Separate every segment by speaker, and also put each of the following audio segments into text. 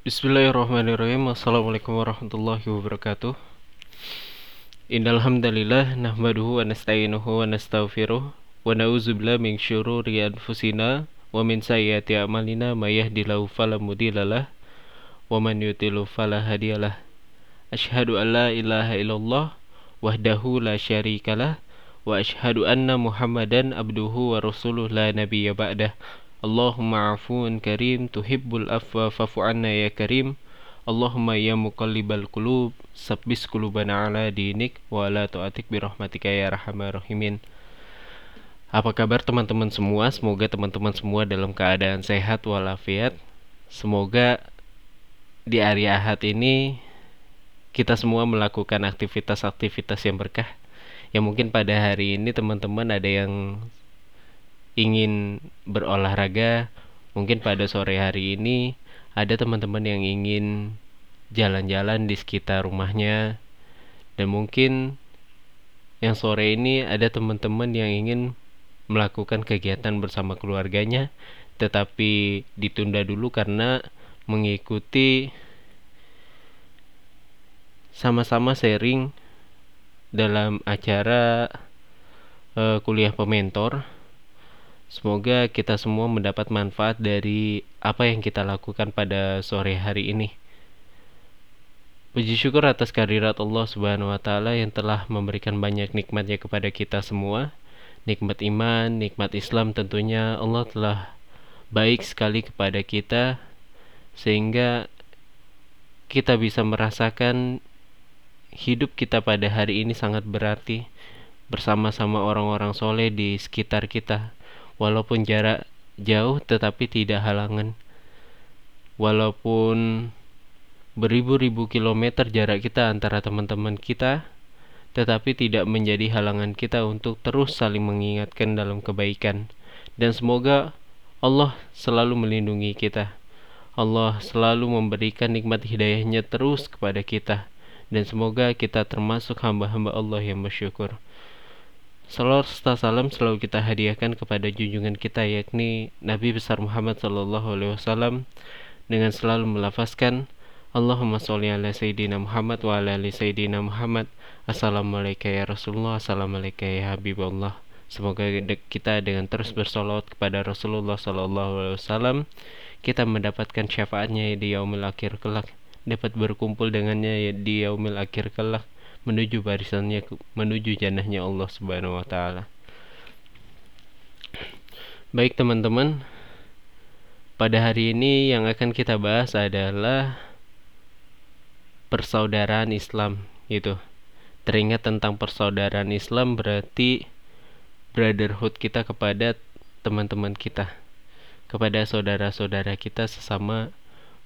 Speaker 1: Bismillahirrahmanirrahim. Assalamualaikum warahmatullahi wabarakatuh. Innal hamdalillah nahmaduhu wa nasta'inuhu wa nastaghfiruh wa na'udzubillahi min syururi anfusina wa min sayyiati a'malina may yahdihillahu fala mudhillalah wa man yudlil fala hadiyalah Asyhadu an la ilaha illallah wahdahu la syarikalah wa asyhadu anna Muhammadan abduhu wa rasuluh la nabiyya ba'dah Allahumma afuun karim tuhibbul afwa fa'fu anna ya karim Allahumma ya muqallibal qulub sabbis qulubana ala dinik wa ala ta'atik birahmatika ya arhamar rahimin Apa kabar teman-teman semua? Semoga teman-teman semua dalam keadaan sehat walafiat Semoga di hari Ahad ini kita semua melakukan aktivitas-aktivitas yang berkah. Ya mungkin pada hari ini teman-teman ada yang ingin berolahraga, mungkin pada sore hari ini ada teman-teman yang ingin jalan-jalan di sekitar rumahnya dan mungkin yang sore ini ada teman-teman yang ingin melakukan kegiatan bersama keluarganya tetapi ditunda dulu karena mengikuti sama-sama sharing dalam acara uh, kuliah pementor. Semoga kita semua mendapat manfaat dari apa yang kita lakukan pada sore hari ini. Puji syukur atas kehadirat Allah Subhanahu wa taala yang telah memberikan banyak nikmatnya kepada kita semua. Nikmat iman, nikmat Islam tentunya Allah telah baik sekali kepada kita sehingga kita bisa merasakan hidup kita pada hari ini sangat berarti bersama-sama orang-orang soleh di sekitar kita walaupun jarak jauh tetapi tidak halangan. Walaupun beribu-ribu kilometer jarak kita antara teman-teman kita tetapi tidak menjadi halangan kita untuk terus saling mengingatkan dalam kebaikan. Dan semoga Allah selalu melindungi kita. Allah selalu memberikan nikmat hidayahnya terus kepada kita. Dan semoga kita termasuk hamba-hamba Allah yang bersyukur. Salawat serta salam selalu kita hadiahkan kepada junjungan kita yakni Nabi besar Muhammad sallallahu alaihi wasallam dengan selalu melafazkan Allahumma sholli ala sayyidina Muhammad wa ala ali sayyidina Muhammad. Assalamualaikum ya Rasulullah, assalamualaikum ya Habibullah. Semoga kita dengan terus bersolawat kepada Rasulullah sallallahu alaihi wasallam kita mendapatkan syafaatnya di yaumil akhir kelak dapat berkumpul dengannya di yaumil akhir kelak menuju barisannya menuju jannahnya Allah Subhanahu wa taala. Baik teman-teman, pada hari ini yang akan kita bahas adalah persaudaraan Islam gitu. Teringat tentang persaudaraan Islam berarti brotherhood kita kepada teman-teman kita, kepada saudara-saudara kita sesama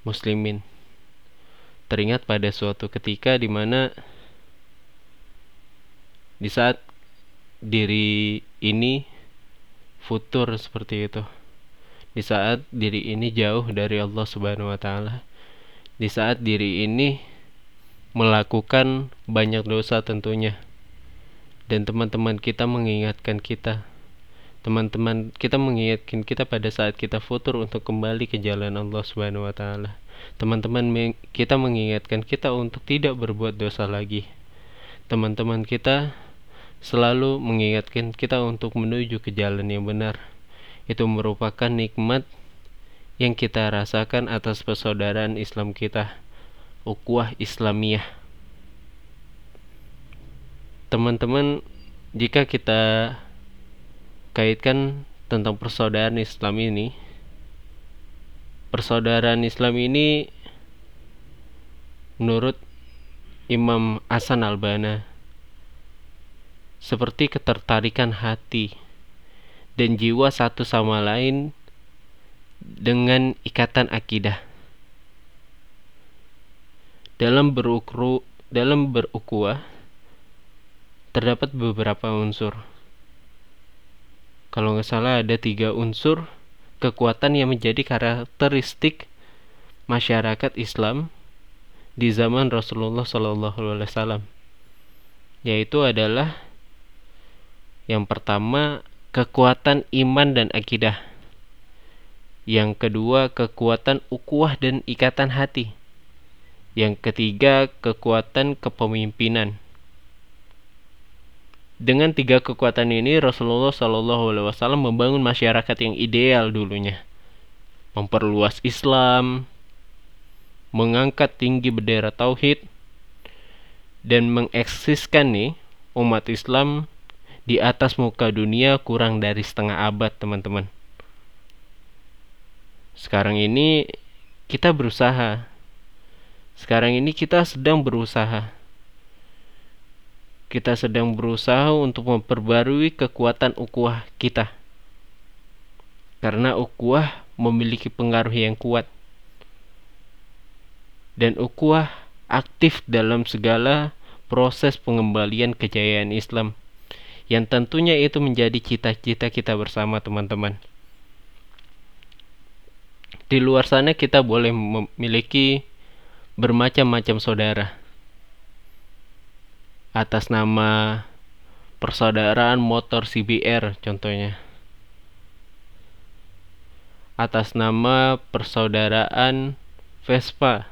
Speaker 1: muslimin teringat pada suatu ketika di mana di saat diri ini futur seperti itu. Di saat diri ini jauh dari Allah Subhanahu wa taala. Di saat diri ini melakukan banyak dosa tentunya. Dan teman-teman kita mengingatkan kita. Teman-teman kita mengingatkan kita pada saat kita futur untuk kembali ke jalan Allah Subhanahu wa taala. Teman-teman kita mengingatkan kita untuk tidak berbuat dosa lagi. Teman-teman kita selalu mengingatkan kita untuk menuju ke jalan yang benar. Itu merupakan nikmat yang kita rasakan atas persaudaraan Islam kita, ukhuwah Islamiyah. Teman-teman, jika kita kaitkan tentang persaudaraan Islam ini, persaudaraan Islam ini menurut Imam Hasan Albana seperti ketertarikan hati dan jiwa satu sama lain dengan ikatan akidah. Dalam berukru dalam berukuah terdapat beberapa unsur. Kalau nggak salah ada tiga unsur kekuatan yang menjadi karakteristik masyarakat Islam di zaman Rasulullah Shallallahu Alaihi Wasallam yaitu adalah yang pertama kekuatan iman dan akidah Yang kedua, kekuatan ukuah dan ikatan hati. Yang ketiga, kekuatan kepemimpinan. Dengan tiga kekuatan ini, Rasulullah Shallallahu Alaihi Wasallam membangun masyarakat yang ideal dulunya, memperluas Islam, mengangkat tinggi bendera tauhid, dan mengeksiskan nih umat Islam di atas muka dunia kurang dari setengah abad, teman-teman. Sekarang ini kita berusaha. Sekarang ini kita sedang berusaha. Kita sedang berusaha untuk memperbarui kekuatan ukhuwah kita. Karena ukhuwah memiliki pengaruh yang kuat. Dan ukhuwah aktif dalam segala proses pengembalian kejayaan Islam yang tentunya itu menjadi cita-cita kita bersama teman-teman. Di luar sana kita boleh memiliki bermacam-macam saudara. Atas nama persaudaraan motor CBR contohnya. Atas nama persaudaraan Vespa.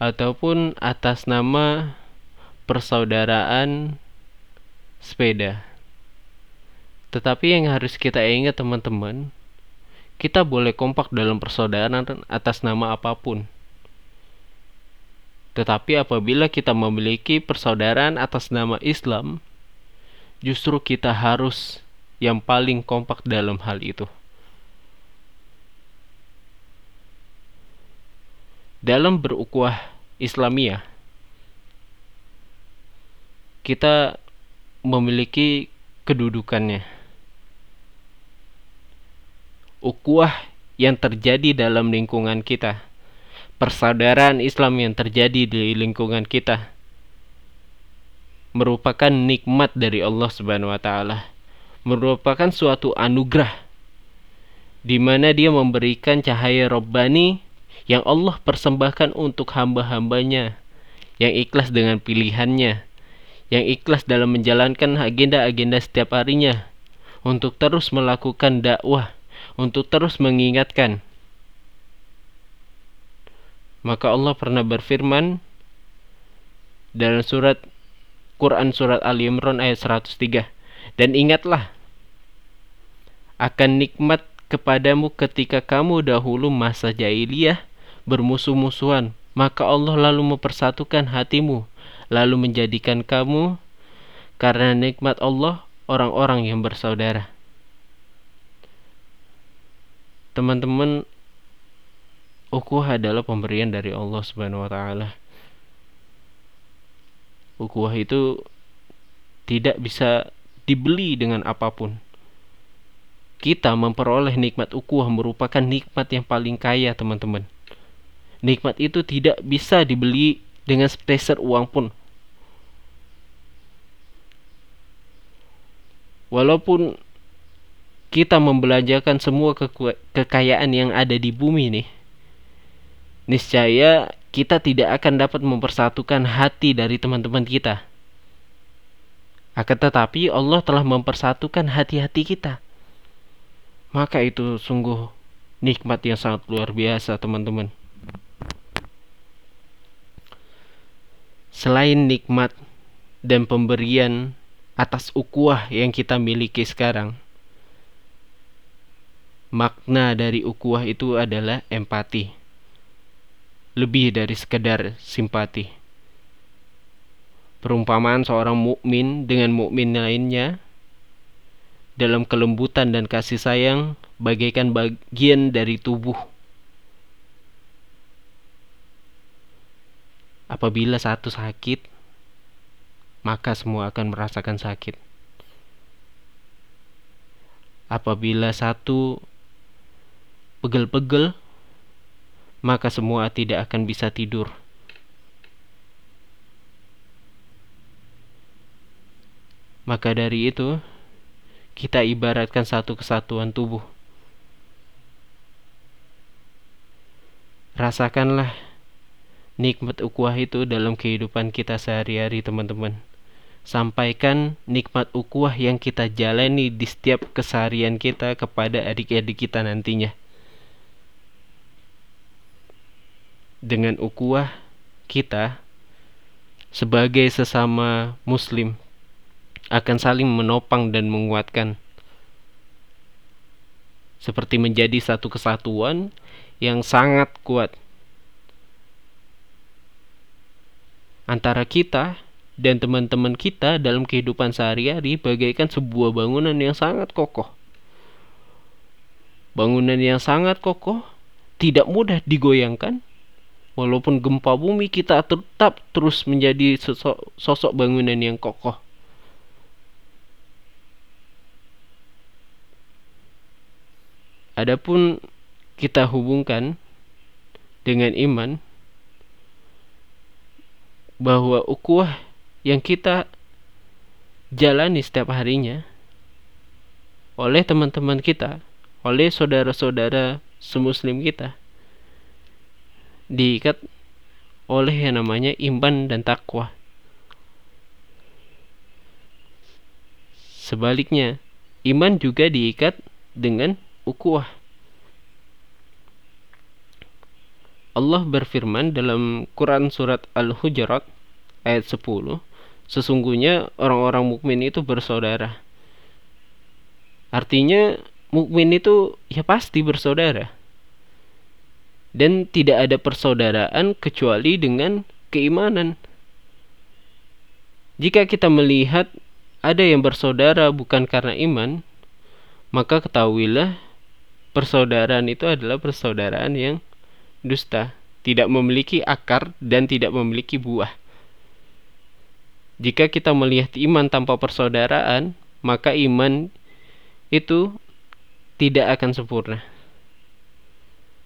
Speaker 1: Ataupun atas nama persaudaraan sepeda. Tetapi yang harus kita ingat teman-teman, kita boleh kompak dalam persaudaraan atas nama apa pun. Tetapi apabila kita memiliki persaudaraan atas nama Islam, justru kita harus yang paling kompak dalam hal itu. Dalam berukuah Islamiyah, kita memiliki kedudukannya. Ukuah yang terjadi dalam lingkungan kita, persaudaraan Islam yang terjadi di lingkungan kita, merupakan nikmat dari Allah Subhanahu wa Ta'ala, merupakan suatu anugerah di mana Dia memberikan cahaya robbani yang Allah persembahkan untuk hamba-hambanya yang ikhlas dengan pilihannya, yang ikhlas dalam menjalankan agenda-agenda setiap harinya untuk terus melakukan dakwah untuk terus mengingatkan. Maka Allah pernah berfirman dalam surat Quran surat Ali Imran ayat 103 dan ingatlah akan nikmat kepadamu ketika kamu dahulu masa jahiliyah bermusuh-musuhan maka Allah lalu mempersatukan hatimu lalu menjadikan kamu karena nikmat Allah orang-orang yang bersaudara teman-teman ukhuwah adalah pemberian dari Allah Subhanahu wa taala. Ukhuwah itu tidak bisa dibeli dengan apa pun. Kita memperoleh nikmat ukhuwah merupakan nikmat yang paling kaya, teman-teman. Nikmat itu tidak bisa dibeli dengan sepeser uang pun. Walaupun kita membelanjakan semua ke kekayaan yang ada di bumi nih, niscaya kita tidak akan dapat mempersatukan hati dari teman-teman kita. Akan tetapi Allah telah mempersatukan hati-hati kita. Maka itu sungguh nikmat yang sangat luar biasa, teman-teman. Selain nikmat dan pemberian atas ukuah yang kita miliki sekarang, makna dari ukuah itu adalah empati. Lebih dari sekedar simpati. Perumpamaan seorang mukmin dengan mukmin lainnya dalam kelembutan dan kasih sayang bagaikan bagian dari tubuh. Apabila satu sakit, maka semua akan merasakan sakit. Apabila satu pegel-pegel, maka semua tidak akan bisa tidur. Maka dari itu, kita ibaratkan satu kesatuan tubuh. Rasakanlah nikmat ukhuwah itu dalam kehidupan kita sehari-hari, teman-teman. sampaikan nikmat ukuah yang kita jalani di setiap keseharian kita kepada adik-adik kita nantinya. Dengan ukuah kita sebagai sesama muslim akan saling menopang dan menguatkan seperti menjadi satu kesatuan yang sangat kuat antara kita dan teman-teman kita dalam kehidupan sehari-hari bagaikan sebuah bangunan yang sangat kokoh. Bangunan yang sangat kokoh tidak mudah digoyangkan. Walaupun gempa bumi kita tetap terus menjadi sosok, sosok bangunan yang kokoh. Adapun kita hubungkan dengan iman bahwa ukhuwah yang kita jalani setiap harinya oleh teman-teman kita, oleh saudara-saudara semuslim kita diikat oleh yang namanya iman dan takwa. Sebaliknya, iman juga diikat dengan ukhuwah. Allah berfirman dalam Quran surat Al-Hujurat ayat 10 sesungguhnya orang-orang mukmin itu bersaudara. Artinya mukmin itu ya pasti bersaudara. Dan tidak ada persaudaraan kecuali dengan keimanan. Jika kita melihat ada yang bersaudara bukan karena iman, maka ketahuilah persaudaraan itu adalah persaudaraan yang dusta, tidak memiliki akar dan tidak memiliki buah. Jika kita melihat iman tanpa persaudaraan, maka iman itu tidak akan sempurna.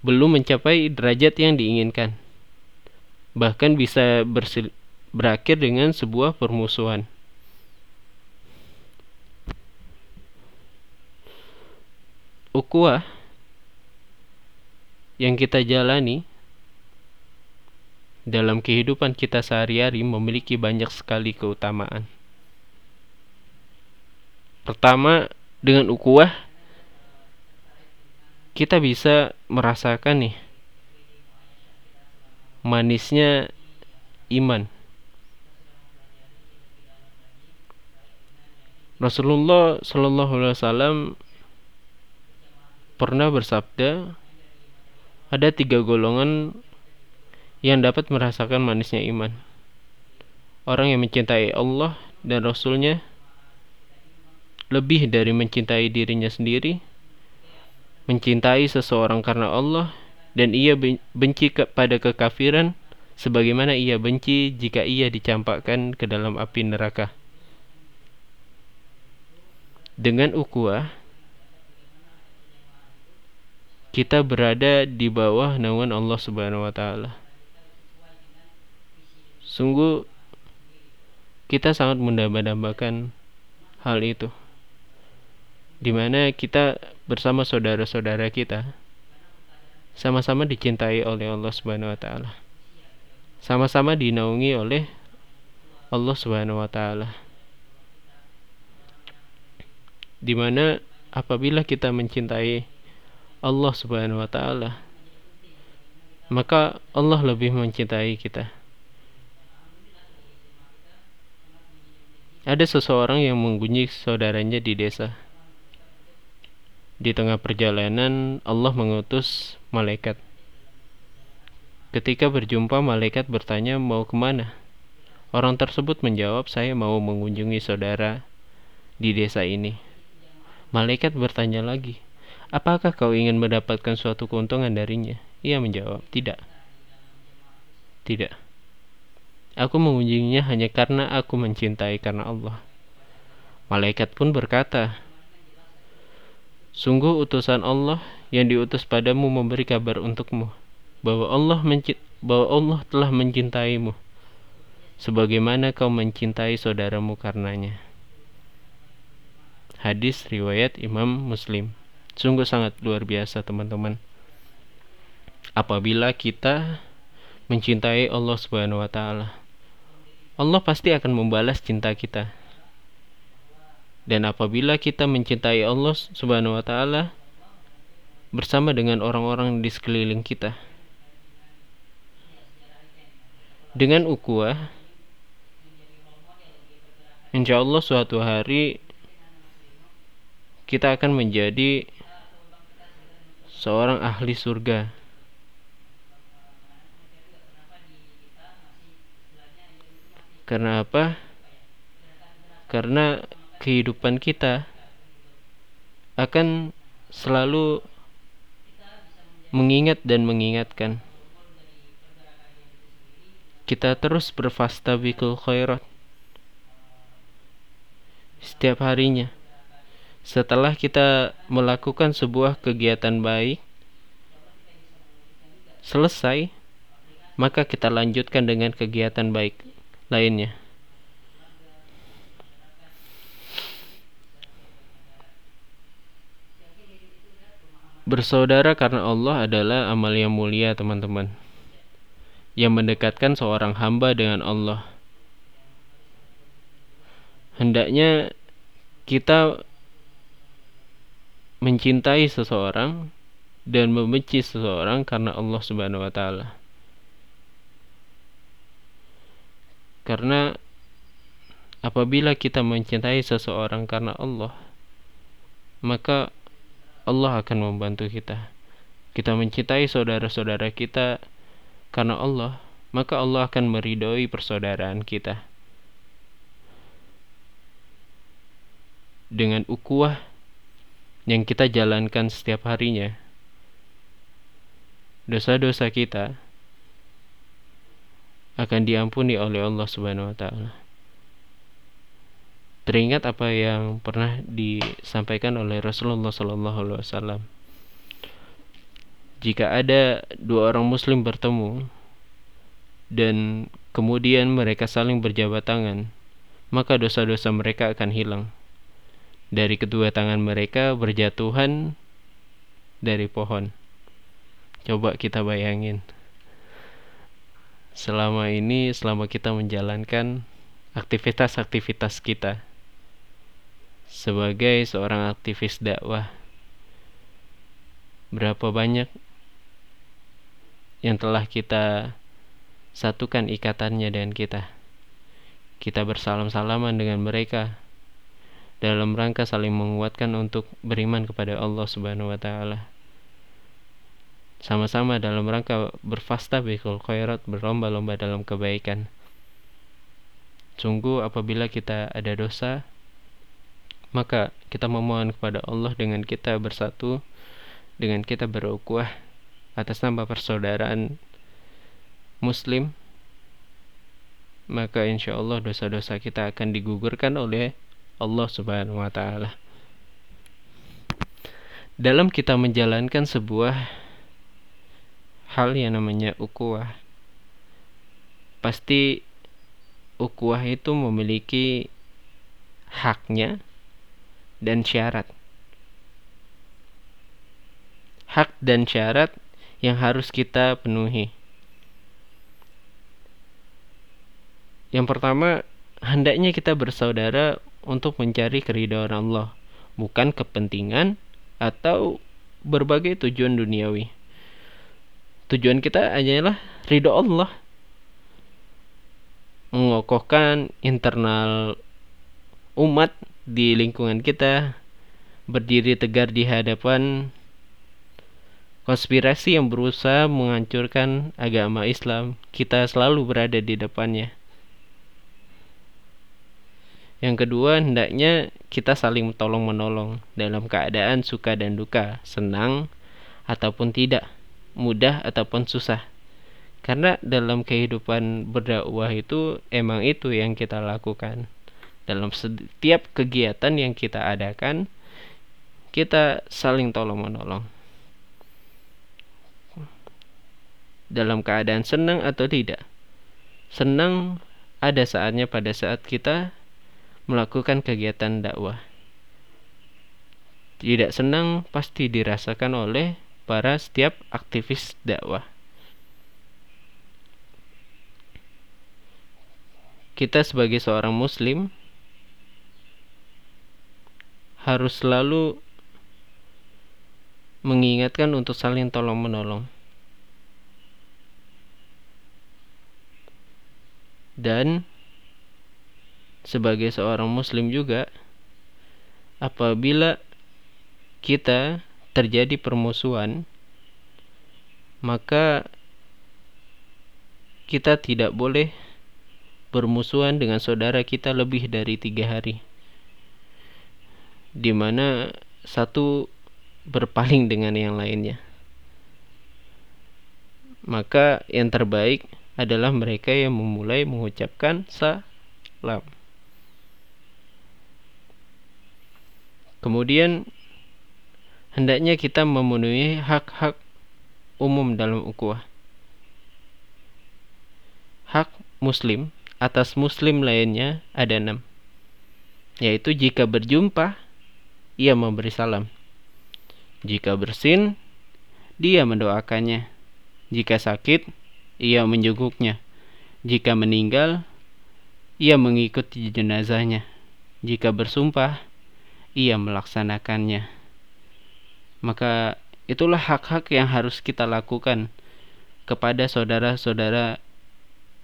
Speaker 1: Belum mencapai derajat yang diinginkan. Bahkan bisa berakhir dengan sebuah permusuhan. Ukuah yang kita jalani dalam kehidupan kita sehari-hari memiliki banyak sekali keutamaan. Pertama, dengan ukuah kita bisa merasakan nih manisnya iman. Rasulullah Shallallahu Alaihi Wasallam pernah bersabda, ada tiga golongan yang dapat merasakan manisnya iman. Orang yang mencintai Allah dan Rasulnya lebih dari mencintai dirinya sendiri, mencintai seseorang karena Allah, dan ia benci kepada kekafiran, sebagaimana ia benci jika ia dicampakkan ke dalam api neraka. Dengan ukuah, kita berada di bawah naungan Allah Subhanahu wa taala. Sungguh kita sangat mendamba-dambakan hal itu. Di mana kita bersama saudara-saudara kita sama-sama dicintai oleh Allah Subhanahu wa taala. Sama-sama dinaungi oleh Allah Subhanahu wa taala. Di mana apabila kita mencintai Allah Subhanahu wa taala, maka Allah lebih mencintai kita. Ada seseorang yang menggunjing saudaranya di desa. Di tengah perjalanan, Allah mengutus malaikat. Ketika berjumpa, malaikat bertanya mau ke mana. Orang tersebut menjawab, saya mau mengunjungi saudara di desa ini. Malaikat bertanya lagi, apakah kau ingin mendapatkan suatu keuntungan darinya? Ia menjawab, tidak. Tidak. Aku mengunjunginya hanya karena aku mencintai karena Allah. Malaikat pun berkata, Sungguh utusan Allah yang diutus padamu memberi kabar untukmu bahwa Allah bahwa Allah telah mencintaimu sebagaimana kau mencintai saudaramu karenanya. Hadis riwayat Imam Muslim. Sungguh sangat luar biasa teman-teman. Apabila kita mencintai Allah Subhanahu wa taala, Allah pasti akan membalas cinta kita. Dan apabila kita mencintai Allah Subhanahu wa taala bersama dengan orang-orang di sekeliling kita. Dengan ukuah Insya Allah suatu hari kita akan menjadi seorang ahli surga. Karena apa? Karena kehidupan kita akan selalu mengingat dan mengingatkan kita terus berfastabikul khairat setiap harinya. Setelah kita melakukan sebuah kegiatan baik, selesai, maka kita lanjutkan dengan kegiatan baik lainnya. Bersaudara karena Allah adalah amal yang mulia, teman-teman, yang mendekatkan seorang hamba dengan Allah hendaknya kita mencintai seseorang dan membenci seseorang karena Allah Subhanahu wa taala. Karena apabila kita mencintai seseorang karena Allah, maka Allah akan membantu kita. Kita mencintai saudara-saudara kita karena Allah, maka Allah akan meridhoi persaudaraan kita. dengan ukuah yang kita jalankan setiap harinya, dosa-dosa kita akan diampuni oleh Allah Subhanahu wa taala. Teringat apa yang pernah disampaikan oleh Rasulullah sallallahu alaihi wasallam. Jika ada dua orang muslim bertemu dan kemudian mereka saling berjabat tangan, maka dosa-dosa mereka akan hilang dari kedua tangan mereka berjatuhan dari pohon. Coba kita bayangin. Selama ini, selama kita menjalankan aktivitas-aktivitas kita sebagai seorang aktivis dakwah, berapa banyak yang telah kita satukan ikatannya dengan kita. Kita bersalam-salaman dengan mereka dalam rangka saling menguatkan untuk beriman kepada Allah Subhanahu wa taala. Sama-sama dalam rangka berfasta bikul khairat berlomba-lomba dalam kebaikan. Sungguh apabila kita ada dosa maka kita memohon kepada Allah dengan kita bersatu dengan kita berukhuwah atas nama persaudaraan muslim maka insya Allah dosa-dosa kita akan digugurkan oleh Allah Subhanahu wa taala. Dalam kita menjalankan sebuah hal yang namanya ukuah, pasti ukuah itu memiliki haknya dan syarat. Hak dan syarat yang harus kita penuhi. Yang pertama, hendaknya kita bersaudara untuk mencari keridhaan Allah, bukan kepentingan atau berbagai tujuan duniawi. Tujuan kita adalah ridho Allah. Mengokohkan internal umat di lingkungan kita, berdiri tegar di hadapan konspirasi yang berusaha menghancurkan agama Islam. Kita selalu berada di depannya. Yang kedua, hendaknya kita saling tolong menolong dalam keadaan suka dan duka, senang ataupun tidak, mudah ataupun susah. Karena dalam kehidupan berdakwah itu emang itu yang kita lakukan. Dalam setiap kegiatan yang kita adakan, kita saling tolong menolong. Dalam keadaan senang atau tidak. Senang ada saatnya pada saat kita melakukan kegiatan dakwah. Tidak senang pasti dirasakan oleh para setiap aktivis dakwah. kita sebagai seorang muslim harus selalu mengingatkan untuk saling tolong menolong dan sebagai seorang muslim juga apabila kita terjadi permusuhan maka kita tidak boleh bermusuhan dengan saudara kita lebih dari tiga hari di mana satu berpaling dengan yang lainnya maka yang terbaik adalah mereka yang memulai mengucapkan salam. Kemudian hendaknya kita memenuhi hak-hak umum dalam ukhuwah. Hak muslim atas muslim lainnya ada enam, yaitu jika berjumpa ia memberi salam, jika bersin dia mendoakannya, jika sakit ia menjenguknya. Jika meninggal, ia mengikuti jenazahnya. Jika bersumpah, ia melaksanakannya. Maka itulah hak-hak yang harus kita lakukan kepada saudara-saudara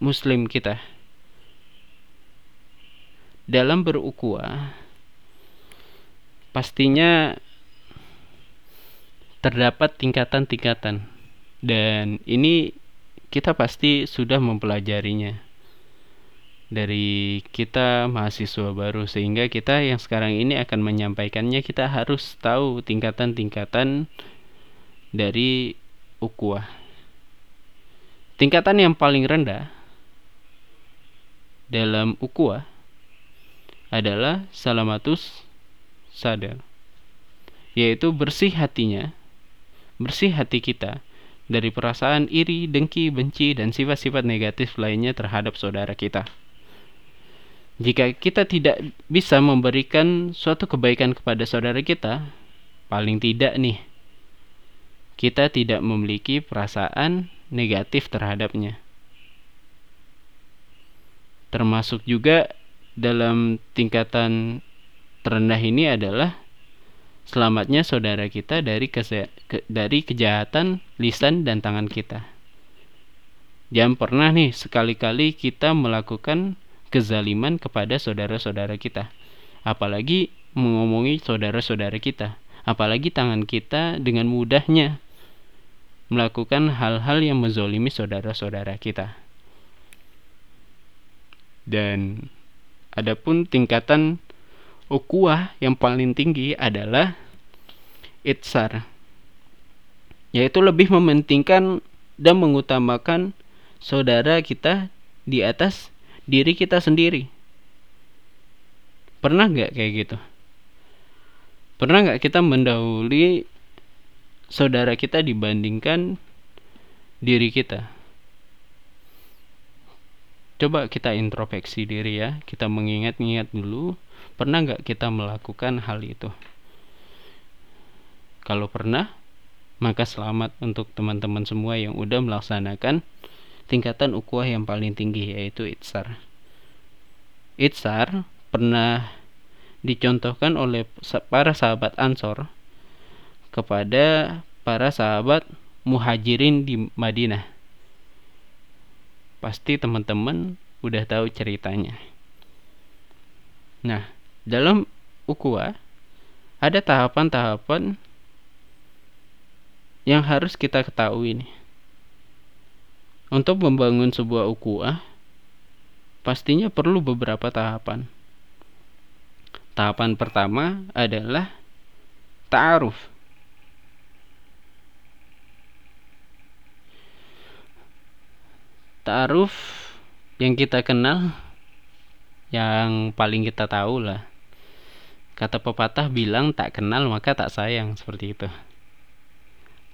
Speaker 1: muslim kita. Dalam berukuah, pastinya terdapat tingkatan-tingkatan dan ini kita pasti sudah mempelajarinya dari kita mahasiswa baru sehingga kita yang sekarang ini akan menyampaikannya kita harus tahu tingkatan-tingkatan dari ukhuwah. Tingkatan yang paling rendah dalam ukhuwah adalah salamatus sadar yaitu bersih hatinya bersih hati kita dari perasaan iri, dengki, benci, dan sifat-sifat negatif lainnya terhadap saudara kita. Jika kita tidak bisa memberikan suatu kebaikan kepada saudara kita, paling tidak nih, kita tidak memiliki perasaan negatif terhadapnya. Termasuk juga dalam tingkatan terendah ini adalah selamatnya saudara kita dari ke, dari kejahatan lisan dan tangan kita. Jangan pernah nih sekali-kali kita melakukan kezaliman kepada saudara-saudara kita. Apalagi mengomongi saudara-saudara kita. Apalagi tangan kita dengan mudahnya melakukan hal-hal yang menzolimi saudara-saudara kita. Dan adapun tingkatan ukuah yang paling tinggi adalah itsar yaitu lebih mementingkan dan mengutamakan saudara kita di atas diri kita sendiri. Pernah nggak kayak gitu? Pernah nggak kita mendahului saudara kita dibandingkan diri kita? Coba kita introspeksi diri ya kita mengingat-ingat dulu Pernah nggak kita melakukan hal itu? Kalau pernah, maka selamat untuk teman-teman semua yang udah melaksanakan tingkatan ukuah yang paling tinggi yaitu itsar. Itsar pernah dicontohkan oleh para sahabat Ansor kepada para sahabat muhajirin di Madinah. Pasti teman-teman udah tahu ceritanya. Nah, dalam ukhuwah ada tahapan-tahapan yang harus kita ketahui nih. Untuk membangun sebuah ukhuwah pastinya perlu beberapa tahapan. Tahapan pertama adalah ta'aruf. Ta'aruf yang kita kenal yang paling kita tahu lah Kata pepatah bilang tak kenal maka tak sayang seperti itu.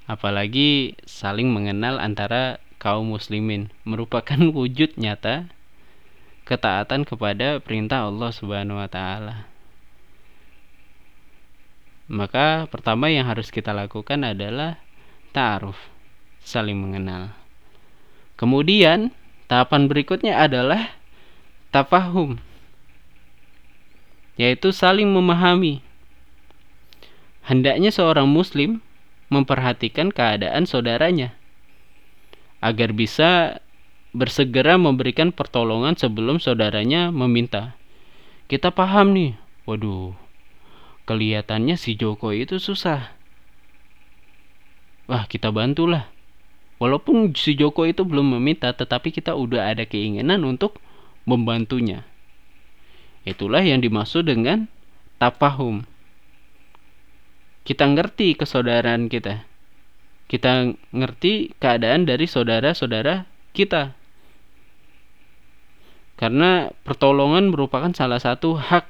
Speaker 1: Apalagi saling mengenal antara kaum muslimin merupakan wujud nyata ketaatan kepada perintah Allah Subhanahu wa taala. Maka pertama yang harus kita lakukan adalah ta'aruf, saling mengenal. Kemudian tahapan berikutnya adalah tafahum yaitu saling memahami hendaknya seorang muslim memperhatikan keadaan saudaranya agar bisa bersegera memberikan pertolongan sebelum saudaranya meminta. Kita paham nih, waduh, kelihatannya si Joko itu susah. Wah, kita bantulah. Walaupun si Joko itu belum meminta, tetapi kita udah ada keinginan untuk membantunya. Itulah yang dimaksud dengan tapahum. Kita ngerti kesaudaraan kita kita ngerti keadaan dari saudara-saudara kita. Karena pertolongan merupakan salah satu hak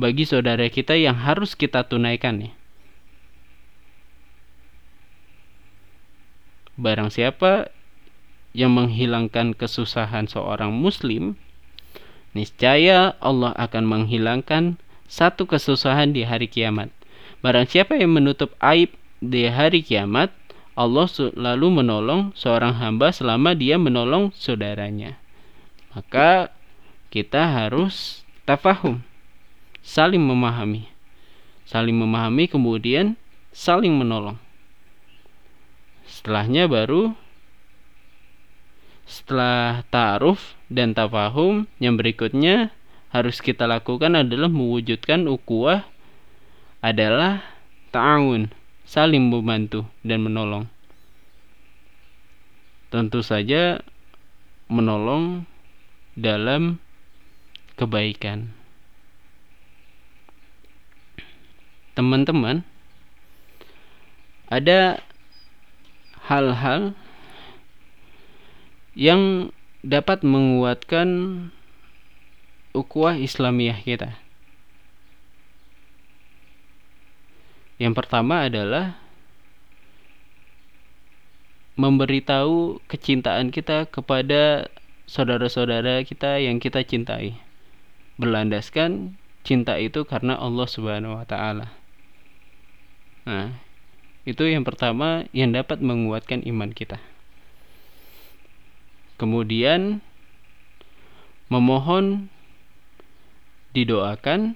Speaker 1: bagi saudara kita yang harus kita tunaikan nih. Barang siapa yang menghilangkan kesusahan seorang muslim, niscaya Allah akan menghilangkan satu kesusahan di hari kiamat. Barang siapa yang menutup aib di hari kiamat Allah selalu menolong seorang hamba selama dia menolong saudaranya. Maka kita harus tafahum, saling memahami. Saling memahami kemudian saling menolong. Setelahnya baru setelah ta'aruf dan tafahum yang berikutnya harus kita lakukan adalah mewujudkan ukuah adalah ta'awun saling membantu dan menolong. Tentu saja menolong dalam kebaikan. Teman-teman, ada hal-hal yang dapat menguatkan ukhuwah Islamiyah kita. Yang pertama adalah memberitahu kecintaan kita kepada saudara-saudara kita yang kita cintai. Berlandaskan cinta itu karena Allah Subhanahu wa taala. Nah, itu yang pertama yang dapat menguatkan iman kita. Kemudian memohon didoakan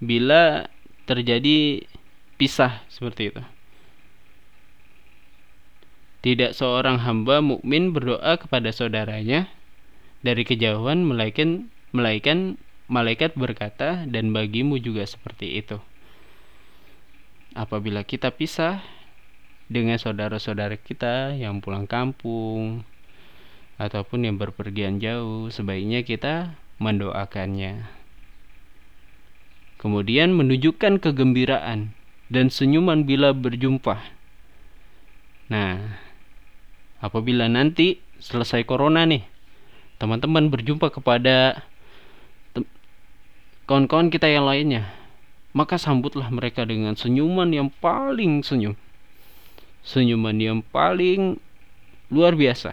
Speaker 1: bila terjadi pisah seperti itu. Tidak seorang hamba mukmin berdoa kepada saudaranya dari kejauhan melainkan melainkan malaikat berkata dan bagimu juga seperti itu. Apabila kita pisah dengan saudara-saudara kita yang pulang kampung ataupun yang berpergian jauh, sebaiknya kita mendoakannya. Kemudian menunjukkan kegembiraan dan senyuman bila berjumpa. Nah, apabila nanti selesai corona nih, teman-teman berjumpa kepada kawan-kawan kita yang lainnya, maka sambutlah mereka dengan senyuman yang paling senyum. Senyuman yang paling luar biasa.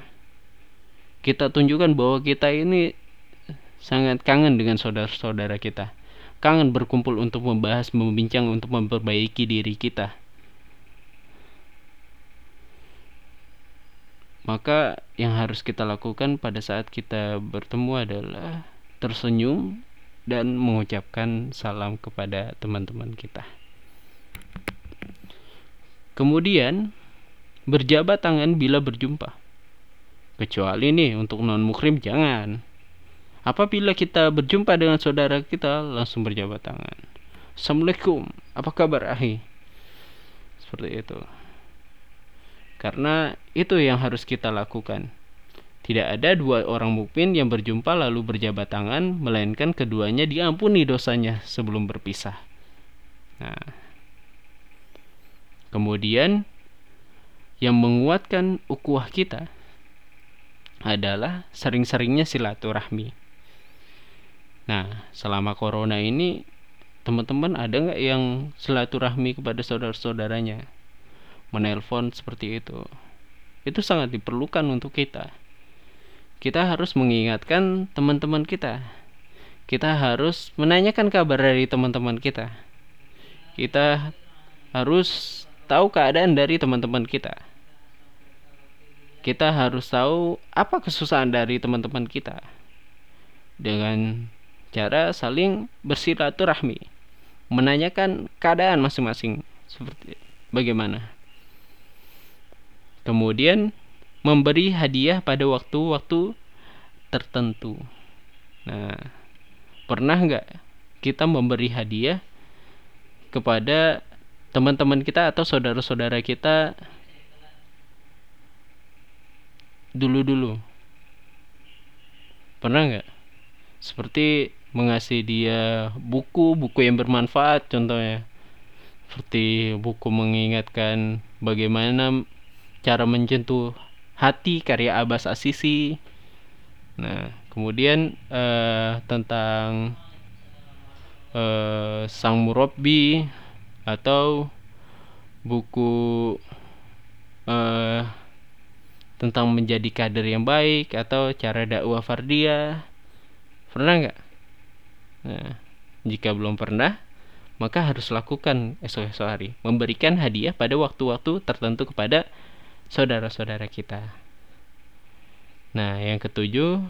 Speaker 1: Kita tunjukkan bahwa kita ini sangat kangen dengan saudara-saudara kita kangen berkumpul untuk membahas, membincang untuk memperbaiki diri kita. Maka yang harus kita lakukan pada saat kita bertemu adalah tersenyum dan mengucapkan salam kepada teman-teman kita. Kemudian berjabat tangan bila berjumpa. Kecuali nih untuk non mukrim jangan. Apabila kita berjumpa dengan saudara kita, langsung berjabat tangan. Assalamualaikum, apa kabar ahi? Seperti itu. Karena itu yang harus kita lakukan. Tidak ada dua orang mukmin yang berjumpa lalu berjabat tangan, melainkan keduanya diampuni dosanya sebelum berpisah. Nah, kemudian yang menguatkan ukuah kita adalah sering-seringnya silaturahmi. Nah, selama corona ini teman-teman ada nggak yang silaturahmi kepada saudara-saudaranya? Menelpon seperti itu. Itu sangat diperlukan untuk kita. Kita harus mengingatkan teman-teman kita. Kita harus menanyakan kabar dari teman-teman kita. Kita harus tahu keadaan dari teman-teman kita. Kita harus tahu apa kesusahan dari teman-teman kita dengan cara saling bersilaturahmi. Menanyakan keadaan masing-masing seperti bagaimana. Kemudian memberi hadiah pada waktu-waktu tertentu. Nah pernah nggak kita memberi hadiah kepada teman-teman kita atau saudara-saudara kita? Dulu-dulu. Pernah nggak? Seperti mengasih dia buku-buku yang bermanfaat contohnya. Seperti buku mengingatkan bagaimana cara menjentuh hati karya Abbas Asisi nah kemudian uh, tentang uh, sang murabbi atau buku uh, tentang menjadi kader yang baik atau cara dakwah fardiyah. Pernah nggak Nah, jika belum pernah, maka harus lakukan esok-esok hari, memberikan hadiah pada waktu-waktu tertentu kepada saudara-saudara kita. Nah, yang ketujuh,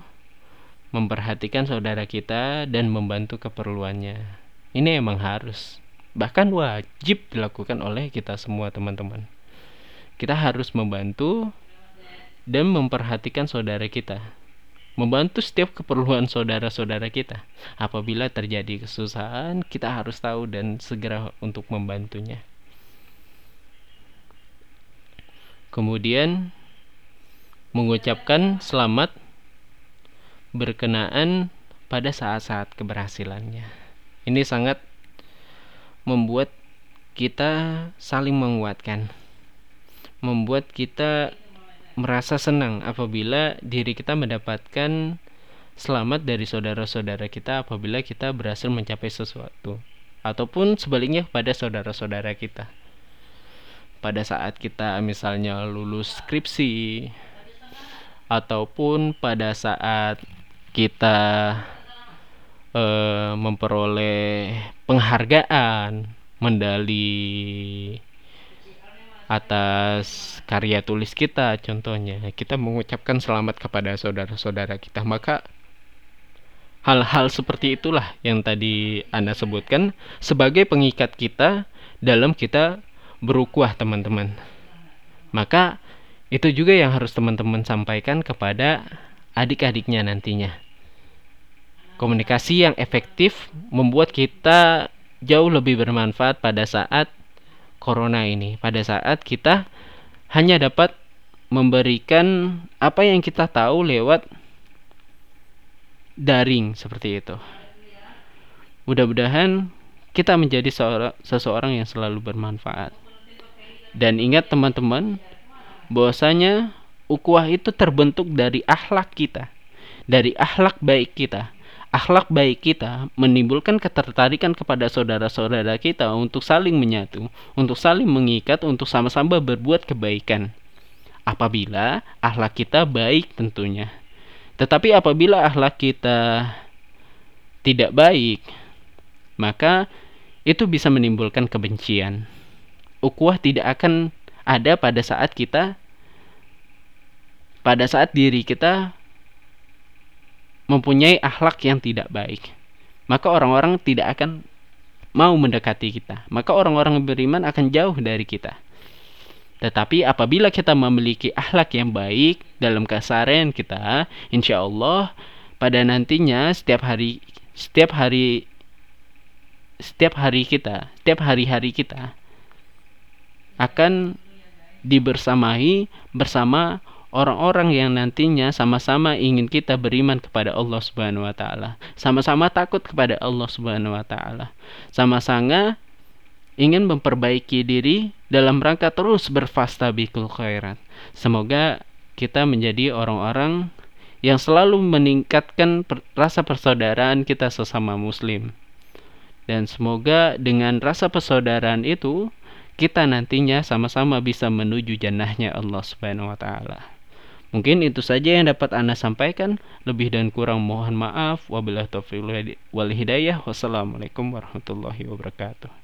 Speaker 1: memperhatikan saudara kita dan membantu keperluannya. Ini emang harus, bahkan wajib dilakukan oleh kita semua teman-teman. Kita harus membantu dan memperhatikan saudara kita membantu setiap keperluan saudara-saudara kita. Apabila terjadi kesusahan, kita harus tahu dan segera untuk membantunya. Kemudian mengucapkan selamat berkenaan pada saat-saat keberhasilannya. Ini sangat membuat kita saling menguatkan. Membuat kita merasa senang apabila diri kita mendapatkan selamat dari saudara-saudara kita apabila kita berhasil mencapai sesuatu. Ataupun sebaliknya pada saudara-saudara kita. Pada saat kita misalnya lulus skripsi ataupun pada saat kita uh, memperoleh penghargaan medali atas karya tulis kita contohnya. Kita mengucapkan selamat kepada saudara-saudara kita. Maka hal-hal seperti itulah yang tadi Anda sebutkan sebagai pengikat kita dalam kita berukuah teman-teman. Maka itu juga yang harus teman-teman sampaikan kepada adik-adiknya nantinya. Komunikasi yang efektif membuat kita jauh lebih bermanfaat pada saat corona ini pada saat kita hanya dapat memberikan apa yang kita tahu lewat daring seperti itu. Mudah-mudahan kita menjadi seorang, seseorang yang selalu bermanfaat. Dan ingat teman-teman, bahwasanya ukhuwah itu terbentuk dari akhlak kita, dari akhlak baik kita akhlak baik kita menimbulkan ketertarikan kepada saudara-saudara kita untuk saling menyatu, untuk saling mengikat, untuk sama-sama berbuat kebaikan. Apabila akhlak kita baik tentunya. Tetapi apabila akhlak kita tidak baik, maka itu bisa menimbulkan kebencian. Ukhuwah tidak akan ada pada saat kita pada saat diri kita mempunyai akhlak yang tidak baik, maka orang-orang tidak akan mau mendekati kita. Maka orang-orang beriman akan jauh dari kita. Tetapi apabila kita memiliki akhlak yang baik dalam keseharian kita, insya Allah pada nantinya setiap hari setiap hari setiap hari kita, setiap hari-hari kita akan dibersamai bersama orang-orang yang nantinya sama-sama ingin kita beriman kepada Allah Subhanahu wa taala, sama-sama takut kepada Allah Subhanahu wa taala. Sama-sama ingin memperbaiki diri dalam rangka terus berfastabikul khairat. Semoga kita menjadi orang-orang yang selalu meningkatkan per rasa persaudaraan kita sesama muslim. Dan semoga dengan rasa persaudaraan itu kita nantinya sama-sama bisa menuju jannahnya Allah Subhanahu wa taala. Mungkin itu saja yang dapat Anda sampaikan. Lebih dan kurang mohon maaf. Wabillahi taufiq wal hidayah. Wassalamualaikum warahmatullahi wabarakatuh.